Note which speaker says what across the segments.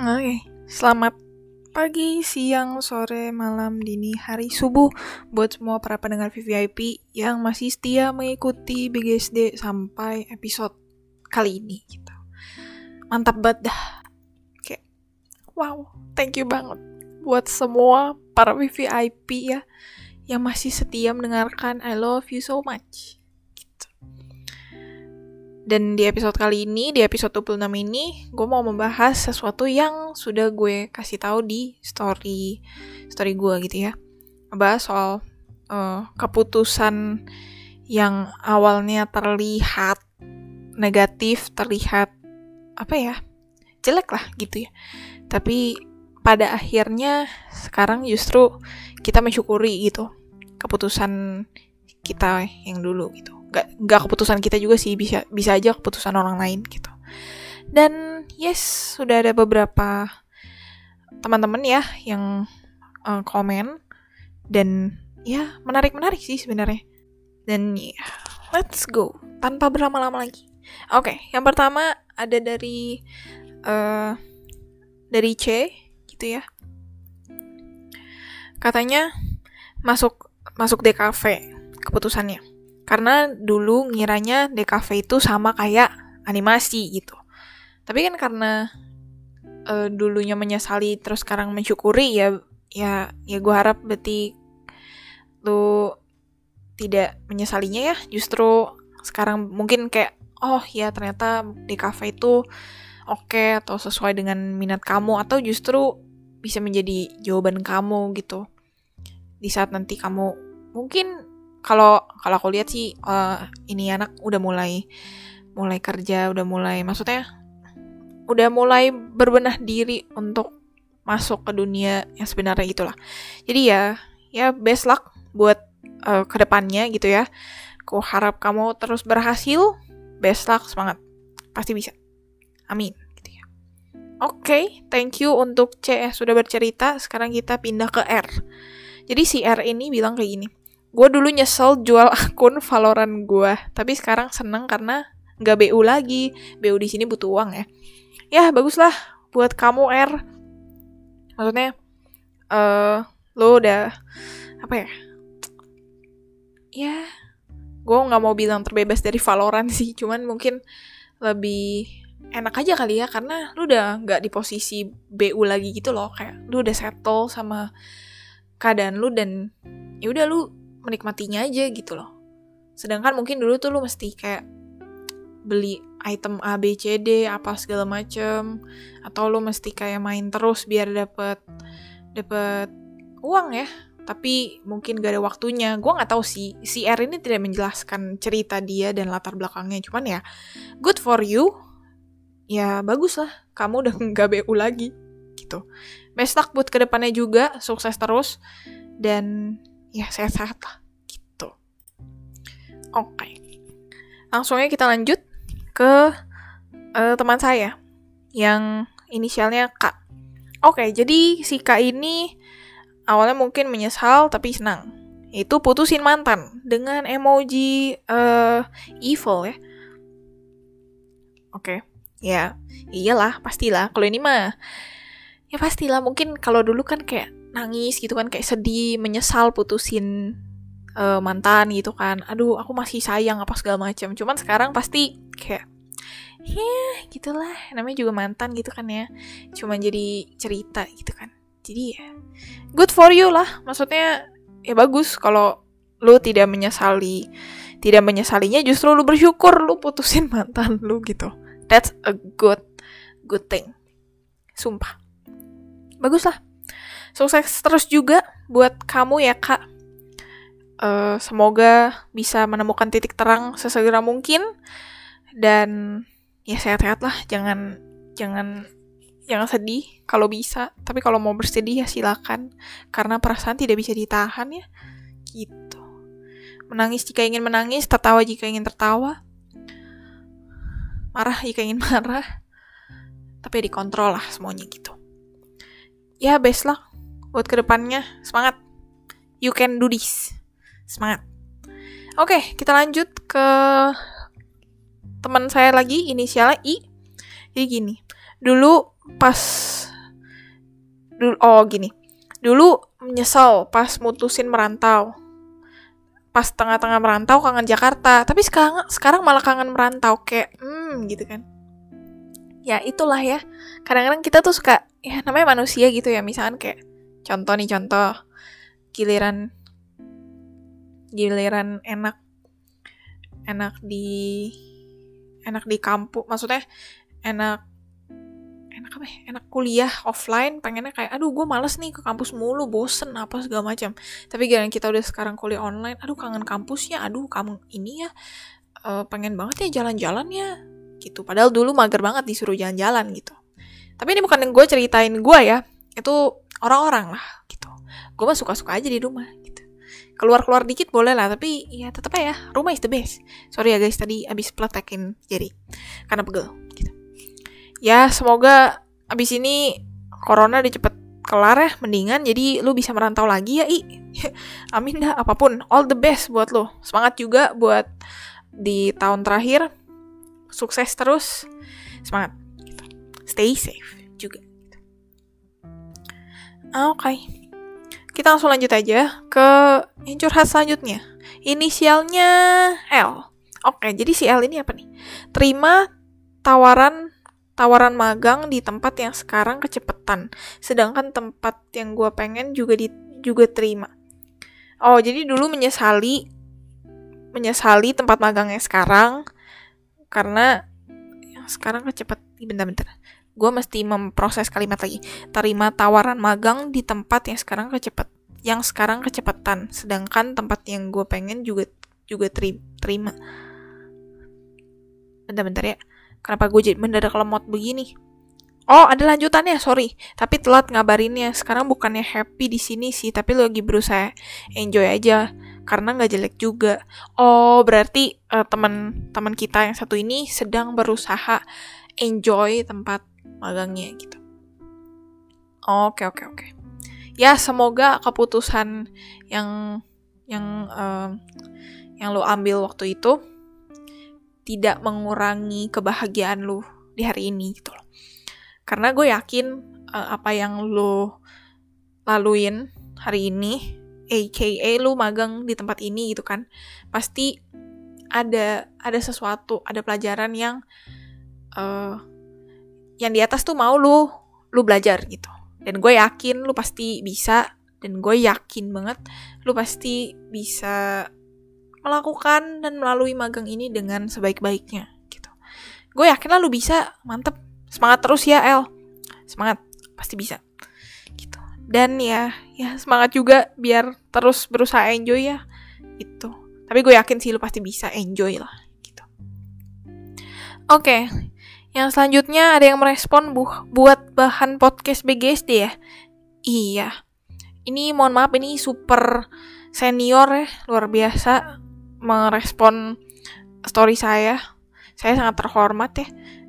Speaker 1: Oke, selamat pagi, siang, sore, malam, dini, hari, subuh buat semua para pendengar VVIP yang masih setia mengikuti BGSD sampai episode kali ini gitu. Mantap banget dah. Kayak wow, thank you banget buat semua para VVIP ya yang masih setia mendengarkan I love you so much. Dan di episode kali ini, di episode 26 ini, gue mau membahas sesuatu yang sudah gue kasih tahu di story story gue gitu ya. Membahas soal uh, keputusan yang awalnya terlihat negatif, terlihat apa ya? jelek lah gitu ya. Tapi pada akhirnya sekarang justru kita mensyukuri gitu keputusan kita yang dulu gitu gak, gak keputusan kita juga sih bisa bisa aja keputusan orang lain gitu. Dan yes sudah ada beberapa teman-teman ya yang uh, komen. Dan ya menarik menarik sih sebenarnya. Dan yeah, let's go. Tanpa berlama-lama lagi. Oke okay, yang pertama ada dari uh, dari C gitu ya. Katanya masuk masuk DKV keputusannya. Karena dulu ngiranya DKV itu sama kayak animasi gitu. Tapi kan karena uh, dulunya menyesali terus sekarang mensyukuri ya ya ya gue harap berarti lu tidak menyesalinya ya justru sekarang mungkin kayak oh ya ternyata DKV itu oke okay, atau sesuai dengan minat kamu atau justru bisa menjadi jawaban kamu gitu di saat nanti kamu mungkin kalau kalau aku lihat sih uh, ini anak udah mulai mulai kerja udah mulai maksudnya udah mulai berbenah diri untuk masuk ke dunia yang sebenarnya gitulah jadi ya ya best luck buat uh, ke depannya gitu ya. Aku harap kamu terus berhasil best luck semangat. Pasti bisa. Amin gitu ya. Oke okay, thank you untuk C ya sudah bercerita. Sekarang kita pindah ke R. Jadi si R ini bilang kayak gini, gue dulu nyesel jual akun Valorant gue, tapi sekarang seneng karena nggak BU lagi. BU di sini butuh uang ya. Ya baguslah buat kamu R. Maksudnya, uh, lo udah apa ya? Ya, gue nggak mau bilang terbebas dari Valorant sih, cuman mungkin lebih enak aja kali ya karena lu udah nggak di posisi BU lagi gitu loh kayak lu udah settle sama keadaan lu dan ya udah lu menikmatinya aja gitu loh. Sedangkan mungkin dulu tuh lu mesti kayak beli item A B C D apa segala macem. Atau lu mesti kayak main terus biar dapet dapet uang ya. Tapi mungkin gak ada waktunya. Gue nggak tahu sih si R ini tidak menjelaskan cerita dia dan latar belakangnya. Cuman ya good for you. Ya bagus lah. Kamu udah nggak BU lagi gitu. Best luck buat ke depannya juga. Sukses terus. Dan ya sehat-sehat lah gitu. Oke. Okay. langsungnya kita lanjut ke uh, teman saya yang inisialnya Kak oke okay, jadi si Kak ini awalnya mungkin menyesal tapi senang. Itu putusin mantan dengan emoji uh, evil ya. Oke. Okay. ya iyalah pastilah. Kalau ini mah ya pastilah. Mungkin kalau dulu kan kayak nangis gitu kan kayak sedih menyesal putusin uh, mantan gitu kan. Aduh aku masih sayang apa segala macam. Cuman sekarang pasti kayak ya gitulah. Namanya juga mantan gitu kan ya. Cuma jadi cerita gitu kan. Jadi ya good for you lah. Maksudnya ya bagus kalau lu tidak menyesali tidak menyesalinya justru lu bersyukur lu putusin mantan lu gitu. That's a good good thing. Sumpah. Bagus lah sukses terus juga buat kamu ya kak. Uh, semoga bisa menemukan titik terang sesegera mungkin. Dan ya sehat-sehat lah jangan jangan jangan sedih kalau bisa. Tapi kalau mau bersedih ya silakan karena perasaan tidak bisa ditahan ya. Gitu. Menangis jika ingin menangis tertawa jika ingin tertawa. Marah jika ingin marah. Tapi ya dikontrol lah semuanya gitu. Ya best lah buat ke depannya semangat. You can do this. Semangat. Oke kita lanjut ke teman saya lagi inisialnya I. Jadi gini dulu pas dulu oh gini. Dulu menyesal pas mutusin merantau. Pas tengah-tengah merantau kangen Jakarta tapi sekarang sekarang malah kangen merantau kayak hmm gitu kan. Ya itulah ya. Kadang-kadang kita tuh suka ya namanya manusia gitu ya misalkan kayak contoh nih contoh. Giliran giliran enak enak di enak di kampus maksudnya enak enak apa ya? enak kuliah offline pengennya kayak aduh gue males nih ke kampus mulu bosen apa segala macam. Tapi giliran kita udah sekarang kuliah online aduh kangen kampusnya aduh kamu ini ya uh, pengen banget ya jalan-jalan ya gitu. Padahal dulu mager banget disuruh jalan-jalan gitu. Tapi ini bukan yang gue ceritain gue ya. Itu orang-orang lah gitu. Gue mah suka-suka aja di rumah gitu. Keluar-keluar dikit boleh lah tapi ya tetap ya rumah is the best. Sorry ya guys tadi abis pletekin jari karena pegel gitu. Ya semoga abis ini corona udah cepet kelar ya mendingan jadi lu bisa merantau lagi ya i. Amin dah apa pun. All the best buat lo semangat juga buat di tahun terakhir. Sukses terus. Semangat. Stay safe. Oke. Okay. kita langsung lanjut aja ke yang curhat selanjutnya. Inisialnya L. Oke okay, jadi si L ini apa nih? Terima tawaran tawaran magang di tempat yang sekarang kecepetan sedangkan tempat yang gue pengen juga di juga terima. Oh jadi dulu menyesali menyesali tempat magangnya sekarang karena yang sekarang kecepet bentar-bentar gue mesti memproses kalimat lagi terima tawaran magang di tempat yang sekarang kecepet yang sekarang kecepetan sedangkan tempat yang gue pengen juga juga terima bentar-bentar ya kenapa gue jadi mendadak lemot begini Oh, ada lanjutannya, sorry. Tapi telat ngabarinnya. Sekarang bukannya happy di sini sih, tapi lagi berusaha enjoy aja karena nggak jelek juga. Oh, berarti uh, teman-teman kita yang satu ini sedang berusaha enjoy tempat magangnya gitu. Oke, oke, oke. Ya, semoga keputusan yang yang uh, yang lo ambil waktu itu tidak mengurangi kebahagiaan lo di hari ini gitu loh. Karena gue yakin uh, apa yang lo laluin hari ini aka lu magang di tempat ini gitu kan pasti ada ada sesuatu ada pelajaran yang uh, yang di atas tuh mau lu lu belajar gitu. Dan gue yakin lu pasti bisa dan gue yakin banget lu pasti bisa melakukan dan melalui magang ini dengan sebaik-baiknya gitu. Gue yakin lah lu bisa mantep. Semangat terus ya El. Semangat pasti bisa dan ya ya semangat juga biar terus berusaha enjoy ya itu tapi gue yakin sih lu pasti bisa enjoy lah gitu. Oke okay. Yang selanjutnya ada yang merespon bu buat bahan podcast BGSD ya iya ini mohon maaf ini super senior ya luar biasa merespon story saya saya sangat terhormat ya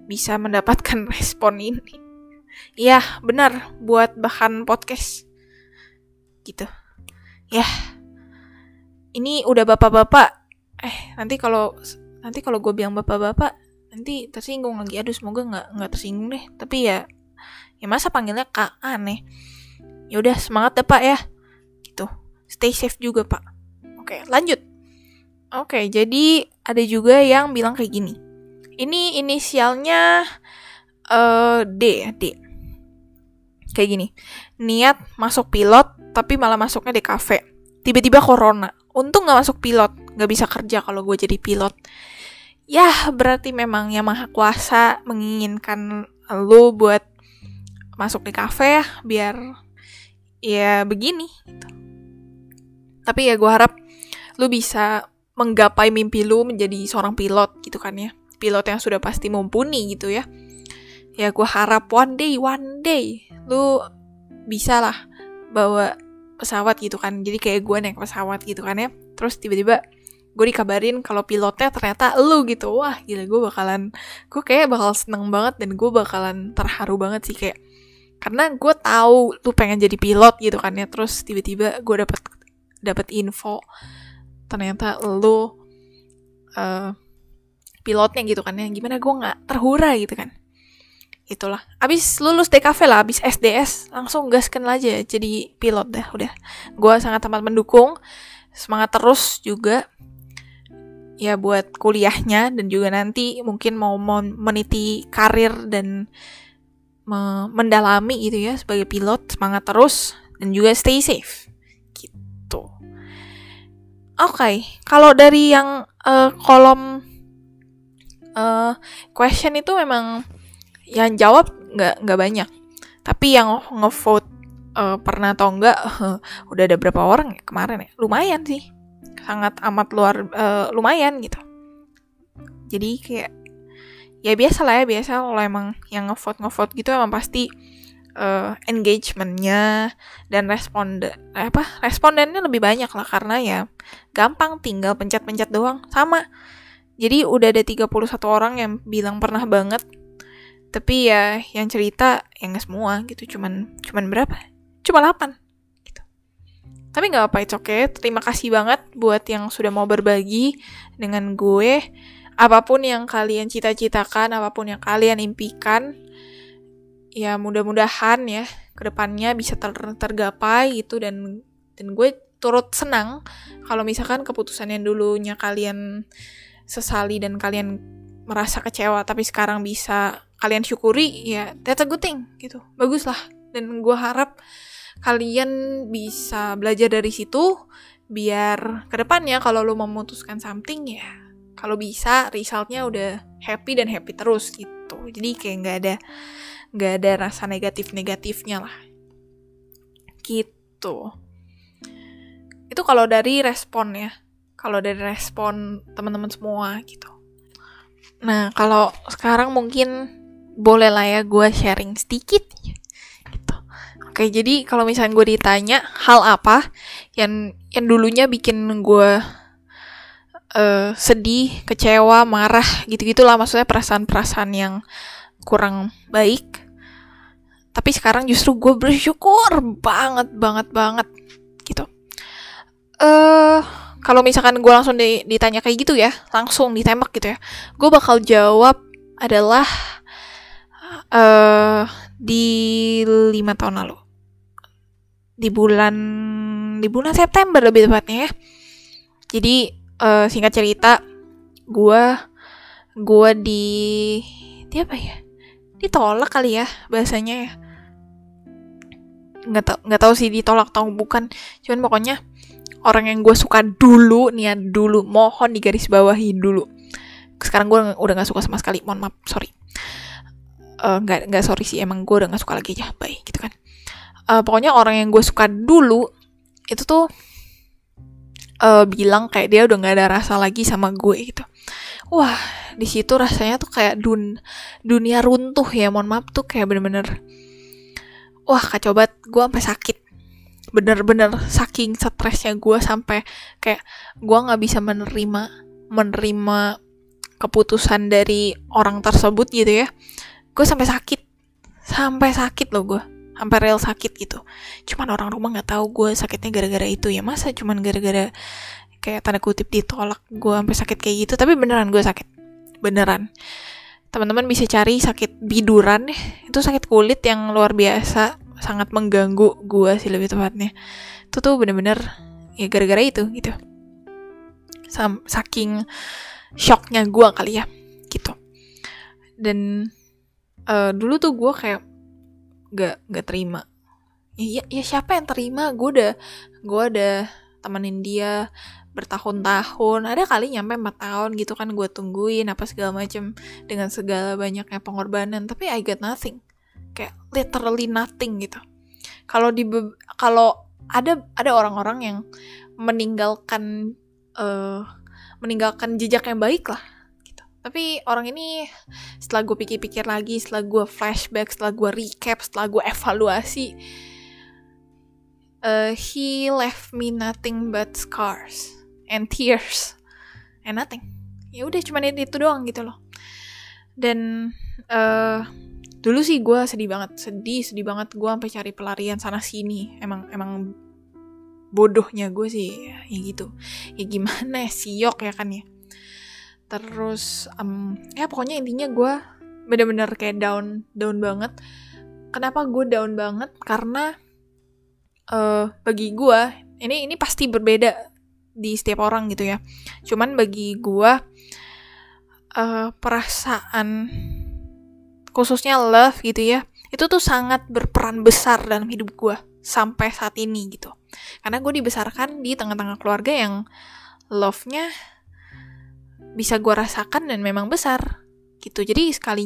Speaker 1: bisa mendapatkan respon ini Iya, benar buat bahan podcast. Gitu. Ya. Ini udah bapak-bapak. Eh, nanti kalau nanti kalau gue bilang bapak-bapak nanti tersinggung lagi. Aduh, semoga nggak nggak tersinggung deh. Tapi ya ya masa panggilnya kak aneh. Ya udah semangat deh pak ya. Gitu. Stay safe juga pak. Oke, lanjut. Oke, jadi ada juga yang bilang kayak gini. Ini inisialnya uh, D ya, D kayak gini niat masuk pilot tapi malah masuknya di kafe tiba-tiba corona untung nggak masuk pilot nggak bisa kerja kalau gue jadi pilot ya berarti memang yang maha kuasa menginginkan lo buat masuk di kafe ya biar ya begini gitu. tapi ya gue harap lu bisa menggapai mimpi lu menjadi seorang pilot gitu kan ya. Pilot yang sudah pasti mumpuni gitu ya. Ya gue harap one day one day lu bisa lah bawa pesawat gitu kan. Jadi kayak gue naik pesawat gitu kan ya. Terus tiba-tiba gue dikabarin kalau pilotnya ternyata lu gitu. Wah gila gue bakalan gue kayak bakal seneng banget dan gue bakalan terharu banget sih kayak karena gue tahu lu pengen jadi pilot gitu kan ya. Terus tiba-tiba gue dapet dapet info ternyata lu uh, pilotnya gitu kan ya. Gimana gue nggak terhura gitu kan. Itulah. Abis lulus DKV lah abis SDS langsung gaskan aja jadi pilot dah udah. Gue sangat amat mendukung. Semangat terus juga ya buat kuliahnya dan juga nanti mungkin mau meniti karir dan me mendalami gitu ya sebagai pilot semangat terus dan juga stay safe. Gitu. Oke okay. kalau dari yang uh, kolom uh, question itu memang yang jawab nggak nggak banyak. Tapi yang ngevote uh, pernah atau enggak uh, udah ada berapa orang ya kemarin ya? Lumayan sih sangat amat luar uh, lumayan gitu. Jadi kayak ya biasa lah ya biasa kalau emang yang ngevote ngevote gitu emang pasti uh, engagementnya dan respon apa respondennya lebih banyak lah karena ya gampang tinggal pencet-pencet doang. Sama jadi udah ada 31 orang yang bilang pernah banget tapi ya yang cerita yang semua gitu cuman cuman berapa? Cuma 8 gitu tapi nggak apa itu oke okay. terima kasih banget buat yang sudah mau berbagi dengan gue. Apa pun yang kalian cita-citakan apa pun yang kalian impikan ya mudah-mudahan ya ke depannya bisa ter tergapai gitu dan dan gue turut senang kalau misalkan keputusan yang dulunya kalian sesali dan kalian merasa kecewa tapi sekarang bisa kalian syukuri ya that's a good thing gitu. Bagus lah dan gue harap kalian bisa belajar dari situ biar ke depannya kalau lo memutuskan something ya kalau bisa resultnya udah happy dan happy terus gitu. Jadi kayak nggak ada nggak ada rasa negatif negatifnya lah. Gitu. Itu kalau dari respon ya kalau dari respon teman-teman semua gitu. Nah kalau sekarang mungkin boleh lah ya gue sharing sedikit. Oke, jadi kalau misalnya gue ditanya hal apa yang yang dulunya bikin gue uh, sedih, kecewa, marah, gitu-gitulah maksudnya perasaan-perasaan yang kurang baik. Tapi sekarang justru gue bersyukur banget, banget, banget gitu. Eh, uh, kalau misalkan gue langsung ditanya kayak gitu ya, langsung ditembak gitu ya, gue bakal jawab adalah uh, di lima tahun lalu di bulan di bulan September lebih tepatnya ya. Jadi uh, singkat cerita gue gue di di apa ya? Ditolak kali ya bahasanya ya. Nggak tau nggak tahu sih ditolak atau bukan. Cuman pokoknya orang yang gue suka dulu nih ya dulu mohon digaris bawahi dulu. Sekarang gue udah nggak suka sama sekali mohon maaf sorry. Eh, nggak uh, nggak sorry sih emang gue udah nggak suka lagi aja baik gitu kan uh, pokoknya orang yang gue suka dulu itu tuh uh, bilang kayak dia udah nggak ada rasa lagi sama gue gitu. Wah di situ rasanya tuh kayak dun dunia runtuh ya mohon maaf tuh kayak bener-bener wah kacau banget. Gue sampai sakit. Bener-bener saking stresnya gue sampai kayak gue nggak bisa menerima menerima keputusan dari orang tersebut gitu ya. Gue sampai sakit. Sampai sakit loh gue sampai real sakit gitu. Cuman orang rumah nggak tahu gue sakitnya gara-gara itu ya. Masa cuman gara-gara kayak tanda kutip ditolak gue sampai sakit kayak gitu. Tapi beneran gue sakit. Beneran. Teman-teman bisa cari sakit biduran itu sakit kulit yang luar biasa. Sangat mengganggu gue sih lebih tepatnya. Itu tuh bener-bener ya gara-gara itu gitu. Sam saking shocknya gue kali ya. Gitu. Dan uh, dulu tuh gue kayak gak gak terima. Ya, ya, ya siapa yang terima? Gue udah gue udah temenin dia bertahun-tahun. Ada kali nyampe 4 tahun gitu kan gue tungguin apa segala macem dengan segala banyaknya pengorbanan. Tapi I got nothing. Kayak literally nothing gitu. Kalau di kalau ada ada orang-orang yang meninggalkan uh, meninggalkan jejak yang baik lah tapi orang ini setelah gue pikir-pikir lagi, setelah gue flashback, setelah gue recap, setelah gue evaluasi, uh, he left me nothing but scars and tears and nothing. Ya udah cuman itu doang gitu loh. Dan uh, dulu sih gue sedih banget, sedih, sedih banget gue sampai cari pelarian sana sini. Emang emang bodohnya gue sih ya, gitu. Ya gimana ya siok ya kan ya terus um, ya pokoknya intinya gue bener-bener kayak down down banget. Kenapa gue down banget? Karena uh, bagi gue ini ini pasti berbeda di setiap orang gitu ya. Cuman bagi gue uh, perasaan khususnya love gitu ya itu tuh sangat berperan besar dalam hidup gue sampai saat ini gitu. Karena gue dibesarkan di tengah-tengah keluarga yang love-nya bisa gue rasakan dan memang besar gitu. Jadi sekali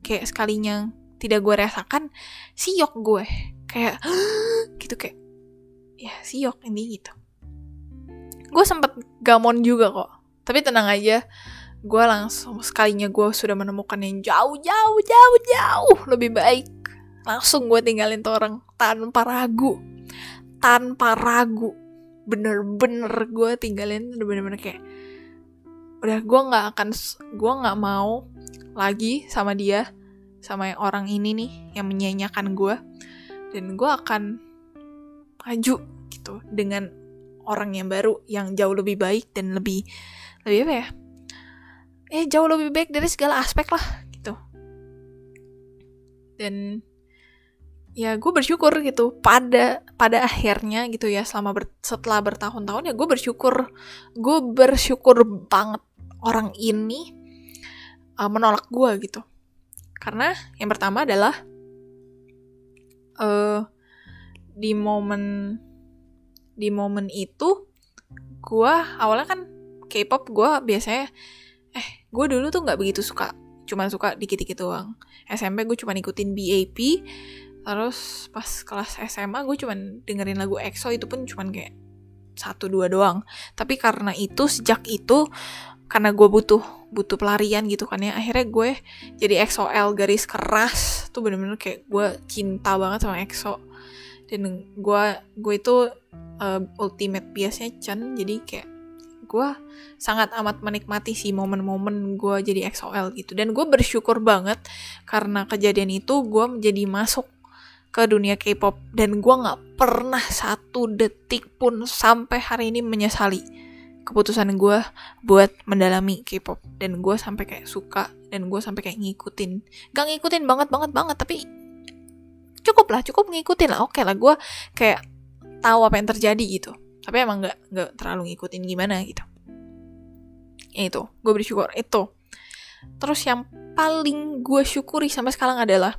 Speaker 1: kayak sekalinya tidak gue rasakan siok gue. Kayak gitu kayak ya siok ini gitu. Gue sempet gamon juga kok. Tapi tenang aja gue langsung sekalinya gue sudah menemukan yang jauh jauh jauh jauh lebih baik. Langsung gue tinggalin tuh orang tanpa ragu. Tanpa ragu. Bener-bener gue tinggalin bener-bener kayak udah gue nggak akan gue nggak mau lagi sama dia sama yang orang ini nih yang menyanyikan gue dan gue akan maju gitu dengan orang yang baru yang jauh lebih baik dan lebih lebih apa ya? Eh jauh lebih baik dari segala aspek lah gitu. Dan ya gue bersyukur gitu pada pada akhirnya gitu ya selama ber, setelah bertahun-tahun ya gue bersyukur. Gue bersyukur banget orang ini uh, menolak gue gitu. Karena yang pertama adalah uh, di momen di momen itu gue awalnya kan K-pop gue biasanya eh gue dulu tuh nggak begitu suka cuma suka dikit-dikit doang. SMP gue cuma ikutin BAP terus pas kelas SMA gue cuma dengerin lagu EXO itu pun cuma kayak satu dua doang. Tapi karena itu sejak itu karena gue butuh butuh pelarian gitu kan ya akhirnya gue jadi EXO-L garis keras. Tuh bener-bener kayak gue cinta banget sama EXO dan gue gue itu uh, ultimate biasanya Chen jadi kayak gue sangat amat menikmati sih momen-momen gue jadi XOL gitu. Dan gue bersyukur banget karena kejadian itu gue menjadi masuk ke dunia K-pop. Dan gue nggak pernah satu detik pun sampai hari ini menyesali keputusan gue buat mendalami K-pop. Dan gue sampai kayak suka dan gue sampai kayak ngikutin. Gak ngikutin banget banget banget tapi cukup lah cukup ngikutin lah. Oke okay lah gue kayak tahu apa yang terjadi gitu. Tapi emang nggak nggak terlalu ngikutin gimana gitu. Ya itu gue bersyukur itu. Terus yang paling gue syukuri sampai sekarang adalah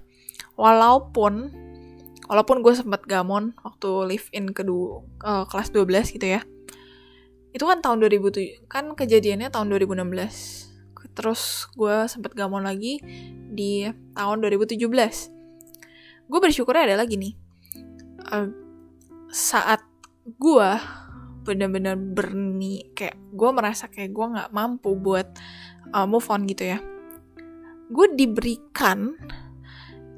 Speaker 1: walaupun walaupun gue sempat gamon waktu live in kedua uh, kelas 12 gitu ya itu kan tahun 2007 kan kejadiannya tahun 2016 terus gue sempat gamon lagi di tahun 2017 gue bersyukurnya adalah gini uh, saat gue bener-bener berni kayak gue merasa kayak gue nggak mampu buat uh, move on gitu ya. Gue diberikan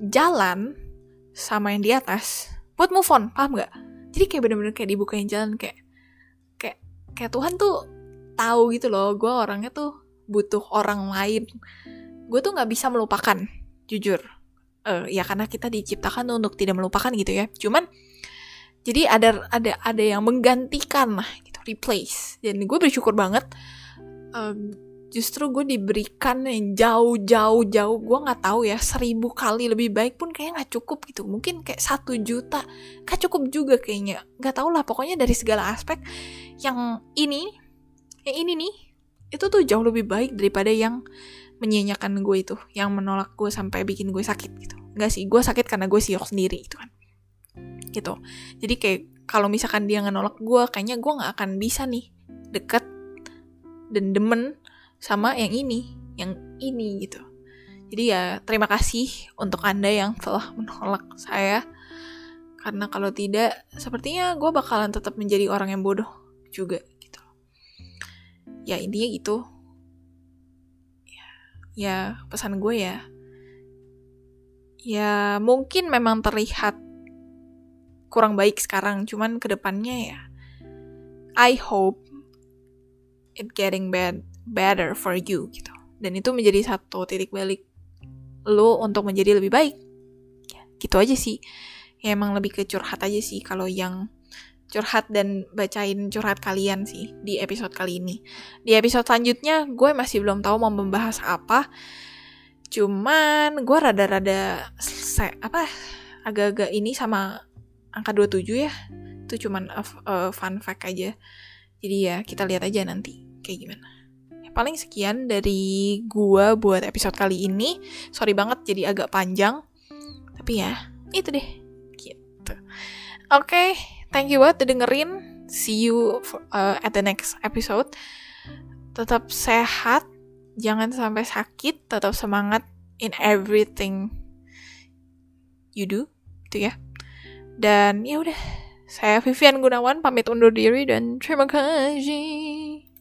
Speaker 1: jalan sama yang di atas buat move on paham nggak? Jadi kayak bener-bener kayak dibukain jalan kayak kayak Tuhan tuh tahu gitu loh gue orangnya tuh butuh orang lain. Gue tuh nggak bisa melupakan jujur. Uh, ya karena kita diciptakan untuk tidak melupakan gitu ya. Cuman jadi ada ada ada yang menggantikan lah gitu replace. Dan gue bersyukur banget uh, justru gue diberikan yang jauh jauh jauh. Gue nggak tahu ya seribu kali lebih baik pun kayaknya nggak cukup gitu. Mungkin kayak satu juta. Gak cukup juga kayaknya. Nggak tau lah pokoknya dari segala aspek. Yang ini yang ini nih itu tuh jauh lebih baik daripada yang menyanyikan gue itu. Yang menolak gue sampai bikin gue sakit gitu. Nggak sih gue sakit karena gue siok sendiri gitu kan. Gitu. Jadi kayak kalau misalkan dia nolak gue kayaknya gue nggak akan bisa nih deket dan demen sama yang ini yang ini gitu. Jadi ya terima kasih untuk anda yang telah menolak saya. Karena kalau tidak sepertinya gue bakalan tetap menjadi orang yang bodoh juga gitu. Ya intinya gitu. Ya, pesan gue ya. Ya mungkin memang terlihat kurang baik sekarang cuman ke depannya ya I hope it getting bad better for you gitu dan itu menjadi satu titik balik lo untuk menjadi lebih baik ya, gitu aja sih ya emang lebih ke curhat aja sih kalau yang curhat dan bacain curhat kalian sih di episode kali ini di episode selanjutnya gue masih belum tahu mau membahas apa Cuman gue rada-rada apa agak-agak ini sama angka 27 ya. Itu cuman a, a fun fact aja. Jadi ya kita lihat aja nanti kayak gimana. Paling sekian dari gua buat episode kali ini. Sorry banget jadi agak panjang. Tapi ya, itu deh. Gitu. Oke, okay, thank you buat dengerin. See you for, uh, at the next episode. Tetap sehat, jangan sampai sakit, tetap semangat in everything you do, gitu ya. Dan ya udah, saya Vivian Gunawan pamit undur diri dan terima kasih.